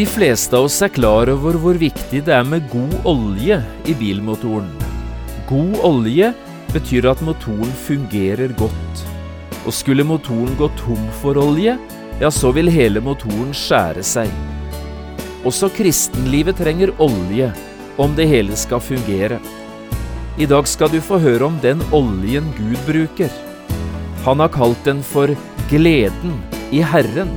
De fleste av oss er klar over hvor viktig det er med god olje i bilmotoren. God olje betyr at motoren fungerer godt. Og skulle motoren gå tom for olje, ja, så vil hele motoren skjære seg. Også kristenlivet trenger olje om det hele skal fungere. I dag skal du få høre om den oljen Gud bruker. Han har kalt den for gleden i Herren.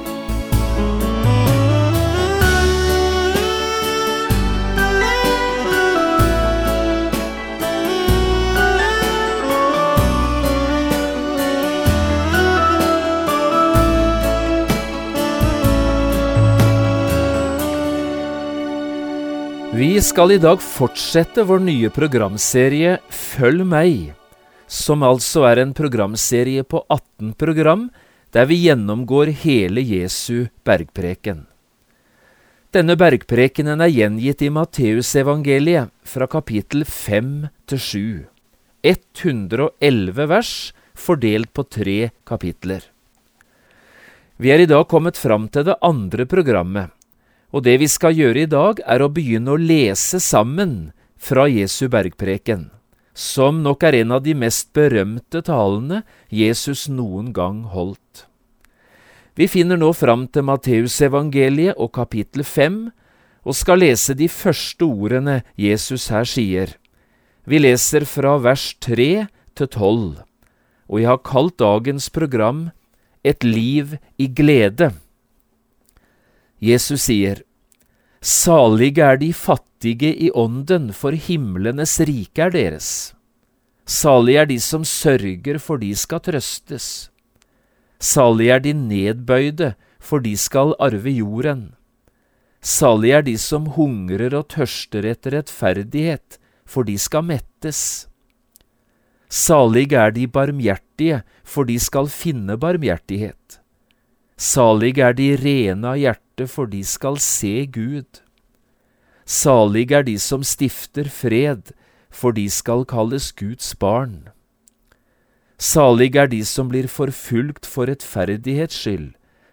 Vi skal i dag fortsette vår nye programserie Følg meg, som altså er en programserie på 18 program der vi gjennomgår hele Jesu bergpreken. Denne bergprekenen er gjengitt i Matteusevangeliet fra kapittel 5 til 7. 111 vers fordelt på tre kapitler. Vi er i dag kommet fram til det andre programmet, og det vi skal gjøre i dag, er å begynne å lese sammen fra Jesu bergpreken, som nok er en av de mest berømte talene Jesus noen gang holdt. Vi finner nå fram til Matteusevangeliet og kapittel fem, og skal lese de første ordene Jesus her sier. Vi leser fra vers tre til tolv, og jeg har kalt dagens program Et liv i glede. Jesus sier, Salige er de fattige i ånden, for himlenes rike er deres. Salige er de som sørger, for de skal trøstes. Salige er de nedbøyde, for de skal arve jorden. Salige er de som hungrer og tørster etter rettferdighet, for de skal mettes. Salige er de barmhjertige, for de skal finne barmhjertighet. Salige er de rene av hjerte, for de skal se Gud. Salig er de som stifter fred, for de skal kalles Guds barn. Salig er de som blir forfulgt for rettferdighets skyld,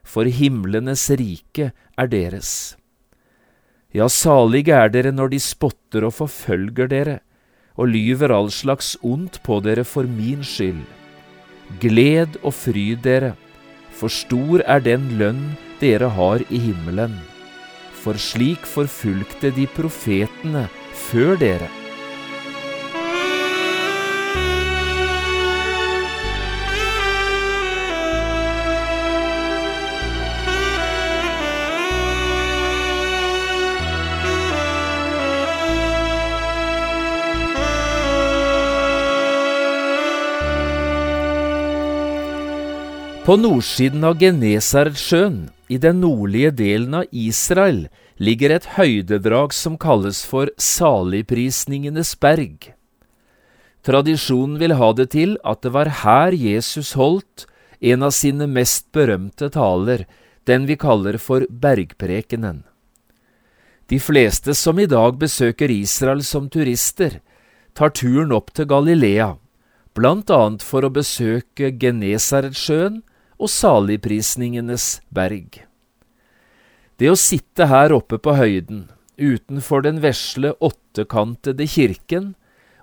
for himlenes rike er deres. Ja, salige er dere når de spotter og forfølger dere, og lyver all slags ondt på dere for min skyld. Gled og fryd dere, for stor er den lønn dere har i himmelen. For slik forfulgte de profetene før dere. På nordsiden av Genesaretsjøen, i den nordlige delen av Israel, ligger et høydedrag som kalles for Saligprisningenes berg. Tradisjonen vil ha det til at det var her Jesus holdt en av sine mest berømte taler, den vi kaller for bergprekenen. De fleste som i dag besøker Israel som turister, tar turen opp til Galilea, blant annet for å besøke Genesaretsjøen og saligprisningenes berg. Det å sitte her oppe på høyden, utenfor den vesle åttekantede kirken,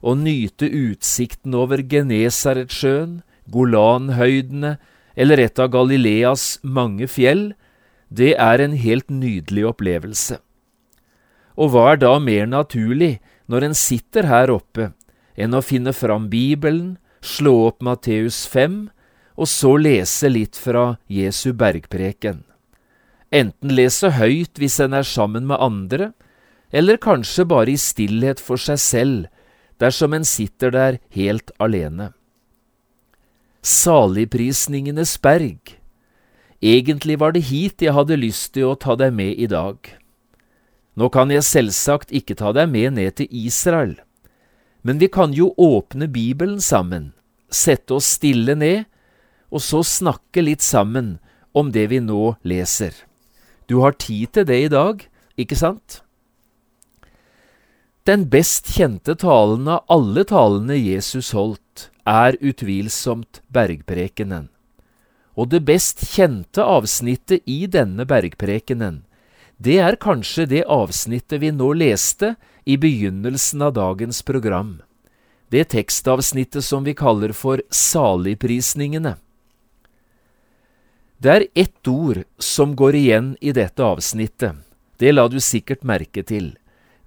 og nyte utsikten over Genesaretsjøen, Golanhøydene eller et av Galileas mange fjell, det er en helt nydelig opplevelse. Og hva er da mer naturlig når en sitter her oppe, enn å finne fram Bibelen, slå opp Matteus 5 og så lese litt fra Jesu bergpreken. Enten lese høyt hvis en er sammen med andre, eller kanskje bare i stillhet for seg selv, dersom en sitter der helt alene. Saligprisningenes berg. Egentlig var det hit jeg hadde lyst til å ta deg med i dag. Nå kan jeg selvsagt ikke ta deg med ned til Israel, men vi kan jo åpne Bibelen sammen, sette oss stille ned, og så snakke litt sammen om det vi nå leser. Du har tid til det i dag, ikke sant? Den best kjente talen av alle talene Jesus holdt, er utvilsomt bergprekenen. Og det best kjente avsnittet i denne bergprekenen, det er kanskje det avsnittet vi nå leste i begynnelsen av dagens program, det tekstavsnittet som vi kaller for saligprisningene. Det er ett ord som går igjen i dette avsnittet, det la du sikkert merke til.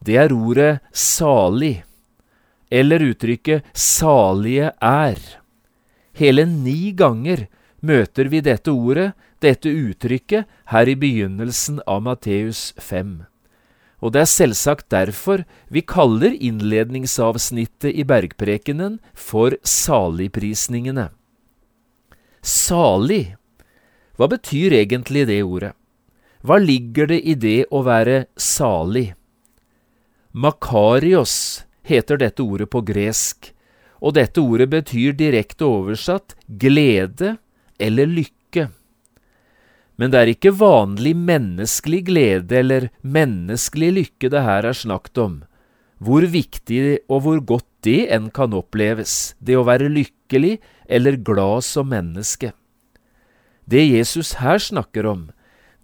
Det er ordet salig, eller uttrykket salige er. Hele ni ganger møter vi dette ordet, dette uttrykket, her i begynnelsen av Matteus 5. Og det er selvsagt derfor vi kaller innledningsavsnittet i bergprekenen for saligprisningene. Salig, hva betyr egentlig det ordet? Hva ligger det i det å være salig? Makarios heter dette ordet på gresk, og dette ordet betyr direkte oversatt glede eller lykke. Men det er ikke vanlig menneskelig glede eller menneskelig lykke det her er snakket om, hvor viktig og hvor godt det enn kan oppleves, det å være lykkelig eller glad som menneske. Det Jesus her snakker om,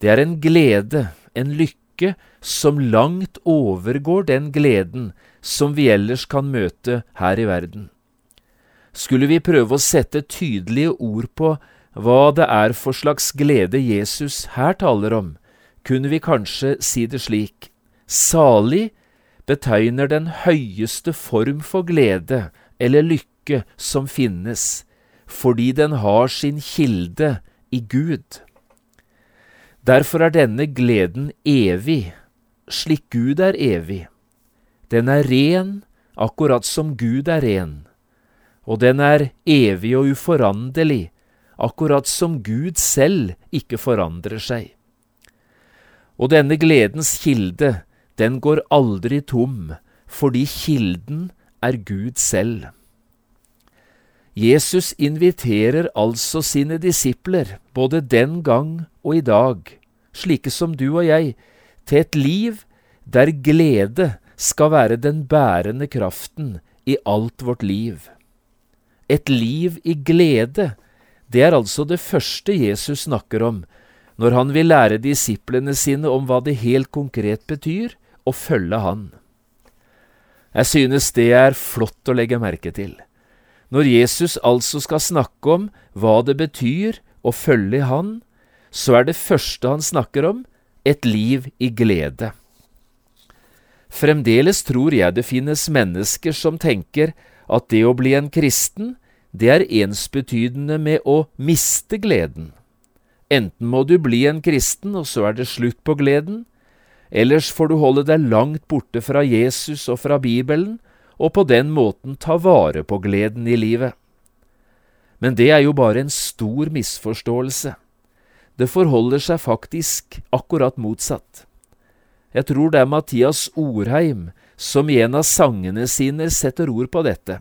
det er en glede, en lykke, som langt overgår den gleden som vi ellers kan møte her i verden. Skulle vi prøve å sette tydelige ord på hva det er for slags glede Jesus her taler om, kunne vi kanskje si det slik, salig betegner den høyeste form for glede eller lykke som finnes, fordi den har sin kilde i Gud. Derfor er denne gleden evig, slik Gud er evig. Den er ren, akkurat som Gud er ren, og den er evig og uforanderlig, akkurat som Gud selv ikke forandrer seg. Og denne gledens kilde, den går aldri tom, fordi kilden er Gud selv. Jesus inviterer altså sine disipler, både den gang og i dag, slike som du og jeg, til et liv der glede skal være den bærende kraften i alt vårt liv. Et liv i glede, det er altså det første Jesus snakker om når han vil lære disiplene sine om hva det helt konkret betyr å følge Han. Jeg synes det er flott å legge merke til. Når Jesus altså skal snakke om hva det betyr å følge Han, så er det første han snakker om, et liv i glede. Fremdeles tror jeg det finnes mennesker som tenker at det å bli en kristen, det er ensbetydende med å miste gleden. Enten må du bli en kristen, og så er det slutt på gleden, ellers får du holde deg langt borte fra Jesus og fra Bibelen, og på den måten ta vare på gleden i livet. Men det er jo bare en stor misforståelse. Det forholder seg faktisk akkurat motsatt. Jeg tror det er Mathias Orheim som i en av sangene sine setter ord på dette.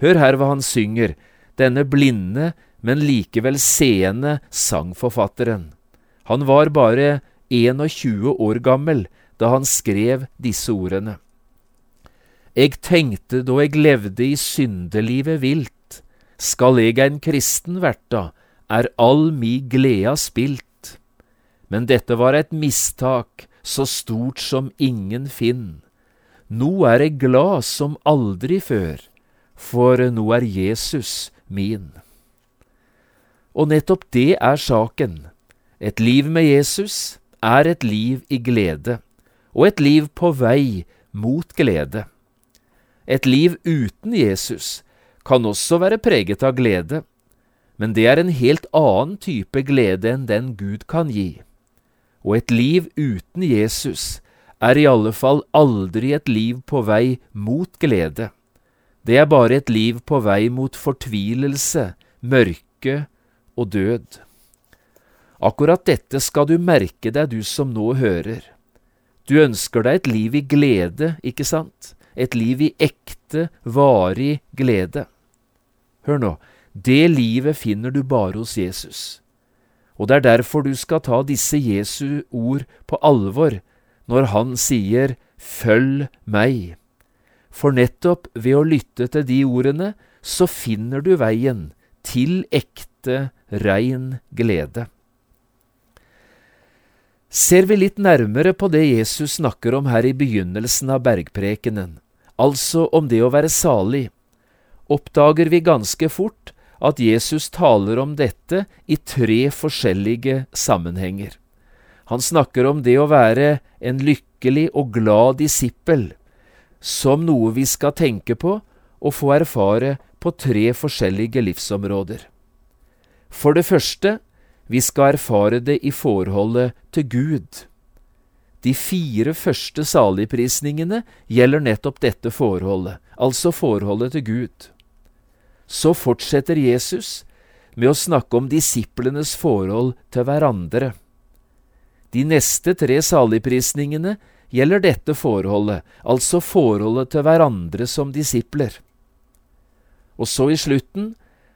Hør her hva han synger, denne blinde, men likevel seende sangforfatteren. Han var bare 21 år gammel da han skrev disse ordene. Eg tenkte då eg levde i syndelivet vilt, skal eg ein kristen verta, er all mi gleda spilt. Men dette var et mistak, så stort som ingen finn. Nå er eg glad som aldri før, for nå er Jesus min. Og nettopp det er saken. Et liv med Jesus er et liv i glede, og et liv på vei mot glede. Et liv uten Jesus kan også være preget av glede, men det er en helt annen type glede enn den Gud kan gi. Og et liv uten Jesus er i alle fall aldri et liv på vei mot glede. Det er bare et liv på vei mot fortvilelse, mørke og død. Akkurat dette skal du merke deg, du som nå hører. Du ønsker deg et liv i glede, ikke sant? Et liv i ekte, varig glede. Hør nå, det livet finner du bare hos Jesus. Og det er derfor du skal ta disse Jesu ord på alvor når han sier Følg meg. For nettopp ved å lytte til de ordene, så finner du veien til ekte, rein glede. Ser vi litt nærmere på det Jesus snakker om her i begynnelsen av bergprekenen, altså om det å være salig, oppdager vi ganske fort at Jesus taler om dette i tre forskjellige sammenhenger. Han snakker om det å være en lykkelig og glad disippel, som noe vi skal tenke på og få erfare på tre forskjellige livsområder. For det første, vi skal erfare det i forholdet til Gud. De fire første saligprisningene gjelder nettopp dette forholdet, altså forholdet til Gud. Så fortsetter Jesus med å snakke om disiplenes forhold til hverandre. De neste tre saligprisningene gjelder dette forholdet, altså forholdet til hverandre som disipler. Og så i slutten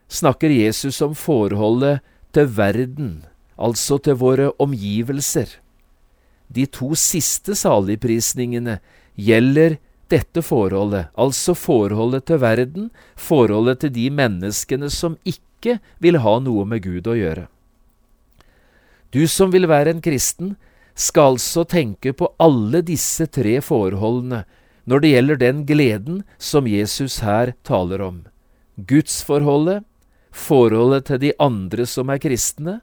snakker Jesus om forholdet til verden, altså til våre omgivelser. De to siste saligprisningene gjelder dette forholdet, altså forholdet til verden, forholdet til de menneskene som ikke vil ha noe med Gud å gjøre. Du som vil være en kristen, skal altså tenke på alle disse tre forholdene når det gjelder den gleden som Jesus her taler om. Gudsforholdet, forholdet til de andre som er kristne,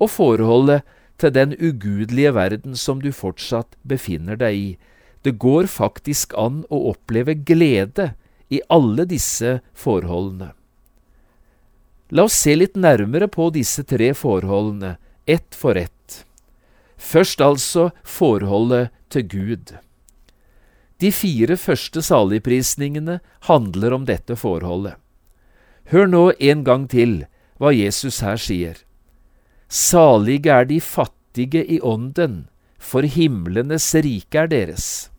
og forholdet til den ugudelige verden som du fortsatt befinner deg i. Det går faktisk an å oppleve glede i alle disse forholdene. La oss se litt nærmere på disse tre forholdene, ett for ett. Først altså forholdet til Gud. De fire første saligprisningene handler om dette forholdet. Hør nå en gang til hva Jesus her sier. Salige er de fattige i ånden, for himlenes rike er deres.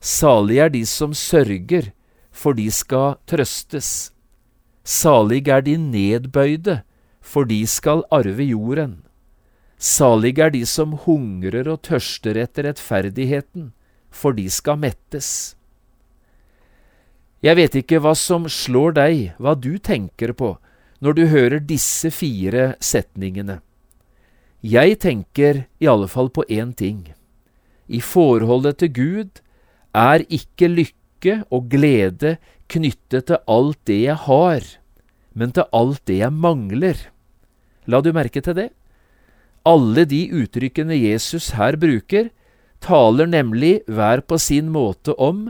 Salige er de som sørger, for de skal trøstes. Salige er de nedbøyde, for de skal arve jorden. Salige er de som hungrer og tørster etter rettferdigheten, for de skal mettes. Jeg vet ikke hva som slår deg, hva du tenker på, når du hører disse fire setningene. Jeg tenker i alle fall på én ting. I forholdet til Gud er ikke lykke og glede knyttet til alt det jeg har, men til alt det jeg mangler. La du merke til det? Alle de uttrykkene Jesus her bruker, taler nemlig hver på sin måte om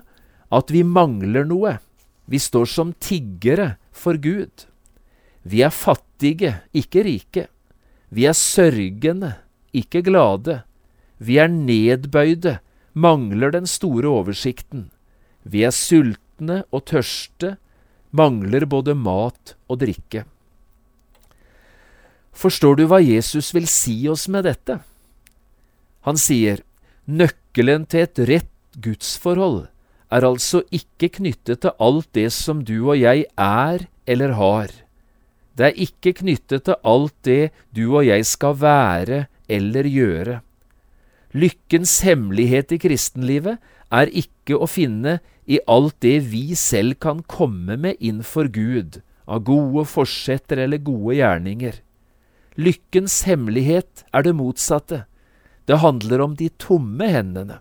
at vi mangler noe. Vi står som tiggere for Gud. Vi er fattige, ikke rike. Vi er sørgende, ikke glade. Vi er nedbøyde, mangler den store oversikten. Vi er sultne og tørste, mangler både mat og drikke. Forstår du hva Jesus vil si oss med dette? Han sier nøkkelen til et rett gudsforhold er altså ikke knyttet til alt det som du og jeg er eller har. Det er ikke knyttet til alt det du og jeg skal være eller gjøre. Lykkens hemmelighet i kristenlivet er ikke å finne i alt det vi selv kan komme med inn for Gud, av gode forsetter eller gode gjerninger. Lykkens hemmelighet er det motsatte. Det handler om de tomme hendene.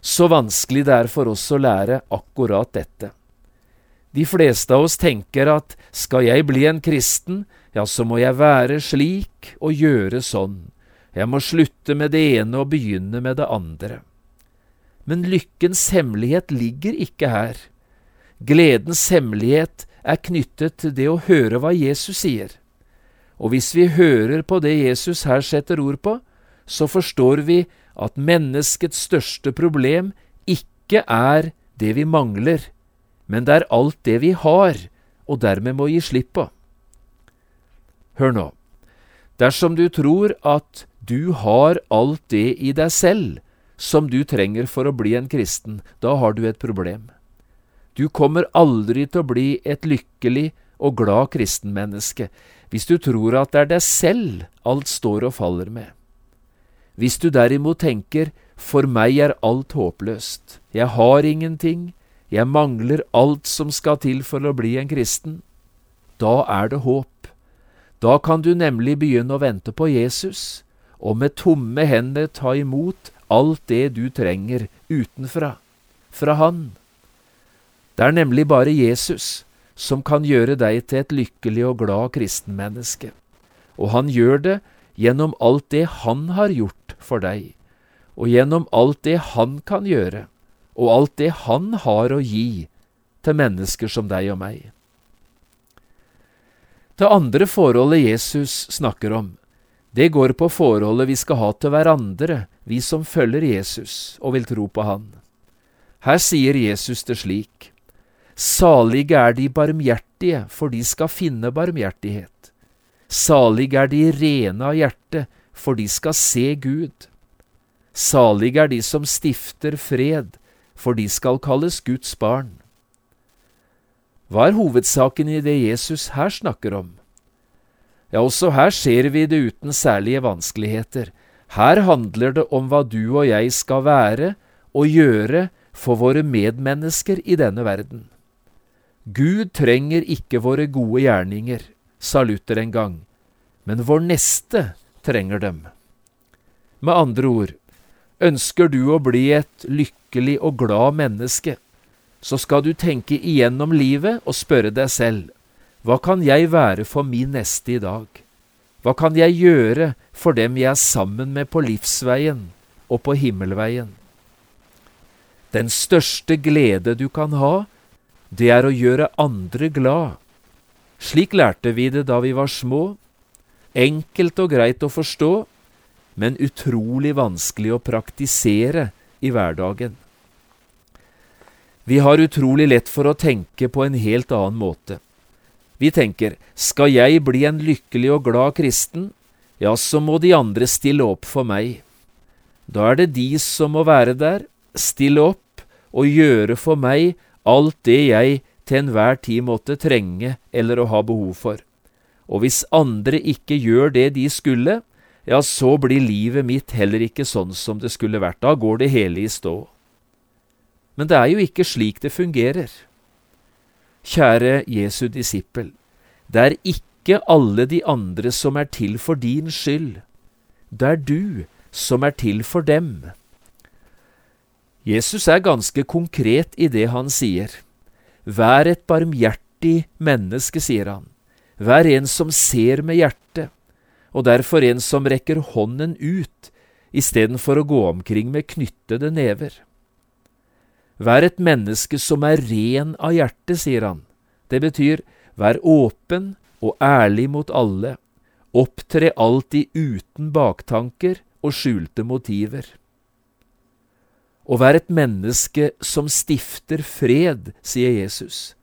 Så vanskelig det er for oss å lære akkurat dette. De fleste av oss tenker at skal jeg bli en kristen, ja, så må jeg være slik og gjøre sånn, jeg må slutte med det ene og begynne med det andre. Men lykkens hemmelighet ligger ikke her. Gledens hemmelighet er knyttet til det å høre hva Jesus sier. Og hvis vi hører på det Jesus her setter ord på, så forstår vi at menneskets største problem ikke er det vi mangler, men det er alt det vi har, og dermed må gi slipp på. Hør nå, dersom du tror at du har alt det i deg selv som du trenger for å bli en kristen, da har du et problem. Du kommer aldri til å bli et lykkelig og glad kristenmenneske hvis du tror at det er deg selv alt står og faller med. Hvis du derimot tenker for meg er alt håpløst, jeg har ingenting, jeg mangler alt som skal til for å bli en kristen, da er det håp. Da kan du nemlig begynne å vente på Jesus, og med tomme hender ta imot alt det du trenger utenfra, fra Han. Det er nemlig bare Jesus som kan gjøre deg til et lykkelig og glad kristenmenneske, og han gjør det gjennom alt det han har gjort for deg, og gjennom alt det han kan gjøre, og alt det han har å gi til mennesker som deg og meg. Det andre forholdet Jesus snakker om, det går på forholdet vi skal ha til hverandre, vi som følger Jesus og vil tro på Han. Her sier Jesus det slik. Salige er de barmhjertige, for de skal finne barmhjertighet. Salige er de rene av hjerte, for de skal se Gud. Salig er de som stifter fred, for de skal kalles Guds barn. Hva er hovedsaken i det Jesus her snakker om? Ja, også her ser vi det uten særlige vanskeligheter. Her handler det om hva du og jeg skal være og gjøre for våre medmennesker i denne verden. Gud trenger ikke våre gode gjerninger, sa Luther en gang, men vår neste trenger dem. Med andre ord, ønsker du å bli et lykkelig og glad menneske, så skal du tenke igjennom livet og spørre deg selv, hva kan jeg være for min neste i dag? Hva kan jeg gjøre for dem jeg er sammen med på livsveien og på himmelveien? Den største glede du kan ha, det er å gjøre andre glad. Slik lærte vi det da vi var små. Enkelt og greit å forstå, men utrolig vanskelig å praktisere i hverdagen. Vi har utrolig lett for å tenke på en helt annen måte. Vi tenker skal jeg bli en lykkelig og glad kristen, ja, så må de andre stille opp for meg. Da er det de som må være der, stille opp og gjøre for meg alt det jeg til enhver tid måtte trenge eller å ha behov for. Og hvis andre ikke gjør det de skulle, ja, så blir livet mitt heller ikke sånn som det skulle vært. Da går det hele i stå. Men det er jo ikke slik det fungerer. Kjære Jesu disippel, det er ikke alle de andre som er til for din skyld. Det er du som er til for dem. Jesus er ganske konkret i det han sier. Vær et barmhjertig menneske, sier han. Vær en som ser med hjertet, og derfor en som rekker hånden ut istedenfor å gå omkring med knyttede never. Vær et menneske som er ren av hjerte, sier han. Det betyr vær åpen og ærlig mot alle, opptre alltid uten baktanker og skjulte motiver. Å være et menneske som stifter fred, sier Jesus.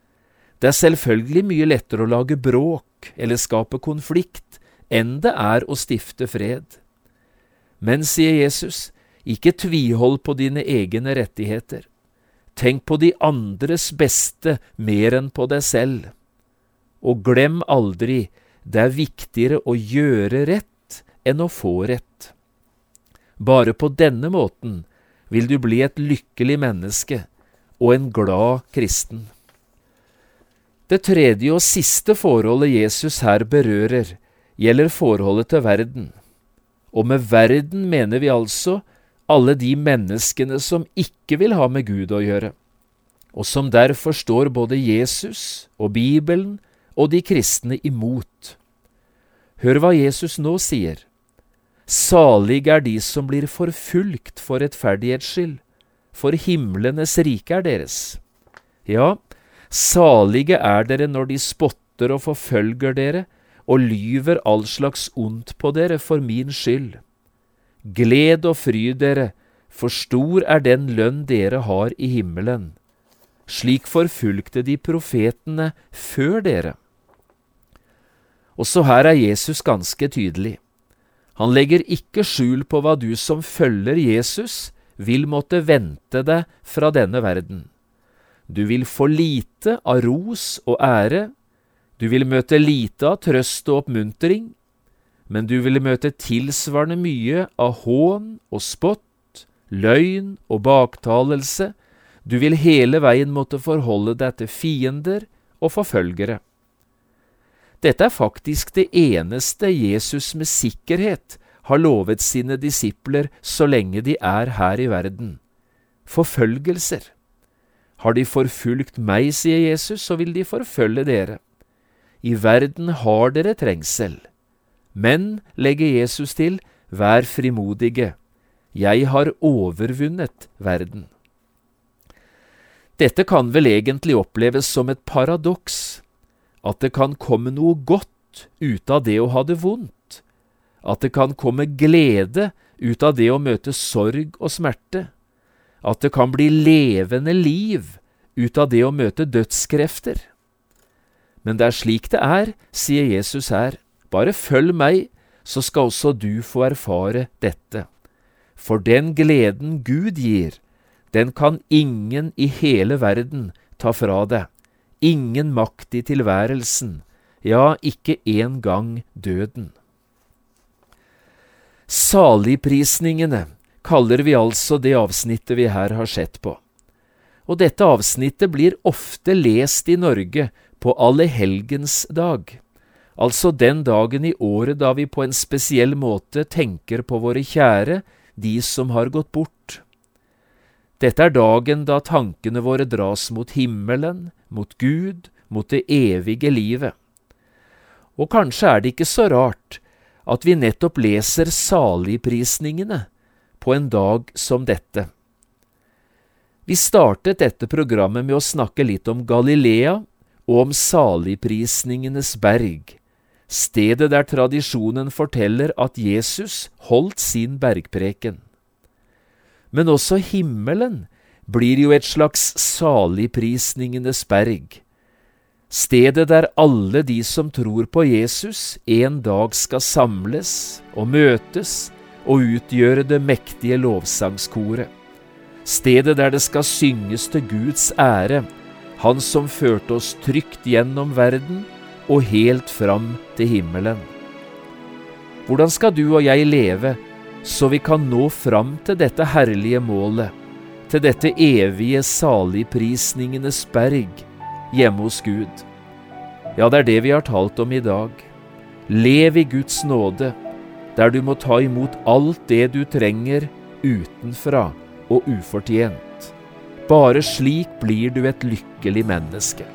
Det er selvfølgelig mye lettere å lage bråk eller skape konflikt enn det er å stifte fred. Men, sier Jesus, ikke tvihold på dine egne rettigheter. Tenk på de andres beste mer enn på deg selv. Og glem aldri, det er viktigere å gjøre rett enn å få rett. Bare på denne måten vil du bli et lykkelig menneske og en glad kristen. Det tredje og siste forholdet Jesus her berører, gjelder forholdet til verden. Og med verden mener vi altså alle de menneskene som ikke vil ha med Gud å gjøre, og som derfor står både Jesus og Bibelen og de kristne imot. Hør hva Jesus nå sier. Salig er de som blir forfulgt for rettferdighets skyld, for himlenes rike er deres. Ja, salige er dere når de spotter og forfølger dere og lyver all slags ondt på dere for min skyld. Gled og fryd dere, for stor er den lønn dere har i himmelen. Slik forfulgte de profetene før dere. Også her er Jesus ganske tydelig. Han legger ikke skjul på hva du som følger Jesus, vil måtte vente deg fra denne verden. Du vil få lite av ros og ære, du vil møte lite av trøst og oppmuntring, men du vil møte tilsvarende mye av hån og spott, løgn og baktalelse, du vil hele veien måtte forholde deg til fiender og forfølgere. Dette er faktisk det eneste Jesus med sikkerhet har lovet sine disipler så lenge de er her i verden. Forfølgelser. Har de forfulgt meg, sier Jesus, så vil de forfølge dere. I verden har dere trengsel. Men, legger Jesus til, vær frimodige. Jeg har overvunnet verden. Dette kan vel egentlig oppleves som et paradoks, at det kan komme noe godt ut av det å ha det vondt at det kan komme glede ut av det å møte sorg og smerte, at det kan bli levende liv ut av det å møte dødskrefter. Men det er slik det er, sier Jesus her, bare følg meg, så skal også du få erfare dette. For den gleden Gud gir, den kan ingen i hele verden ta fra deg, ingen makt i tilværelsen, ja, ikke engang døden. Saligprisningene kaller vi altså det avsnittet vi her har sett på. Og dette avsnittet blir ofte lest i Norge på allehelgensdag, altså den dagen i året da vi på en spesiell måte tenker på våre kjære, de som har gått bort. Dette er dagen da tankene våre dras mot himmelen, mot Gud, mot det evige livet. Og kanskje er det ikke så rart at vi nettopp leser saligprisningene på en dag som dette. Vi startet dette programmet med å snakke litt om Galilea og om saligprisningenes berg, stedet der tradisjonen forteller at Jesus holdt sin bergpreken. Men også himmelen blir jo et slags saligprisningenes berg, Stedet der alle de som tror på Jesus, en dag skal samles og møtes og utgjøre det mektige lovsangskoret. Stedet der det skal synges til Guds ære, Han som førte oss trygt gjennom verden og helt fram til himmelen. Hvordan skal du og jeg leve så vi kan nå fram til dette herlige målet, til dette evige saligprisningenes berg, hjemme hos Gud. Ja, det er det vi har talt om i dag. Lev i Guds nåde, der du må ta imot alt det du trenger utenfra og ufortjent. Bare slik blir du et lykkelig menneske.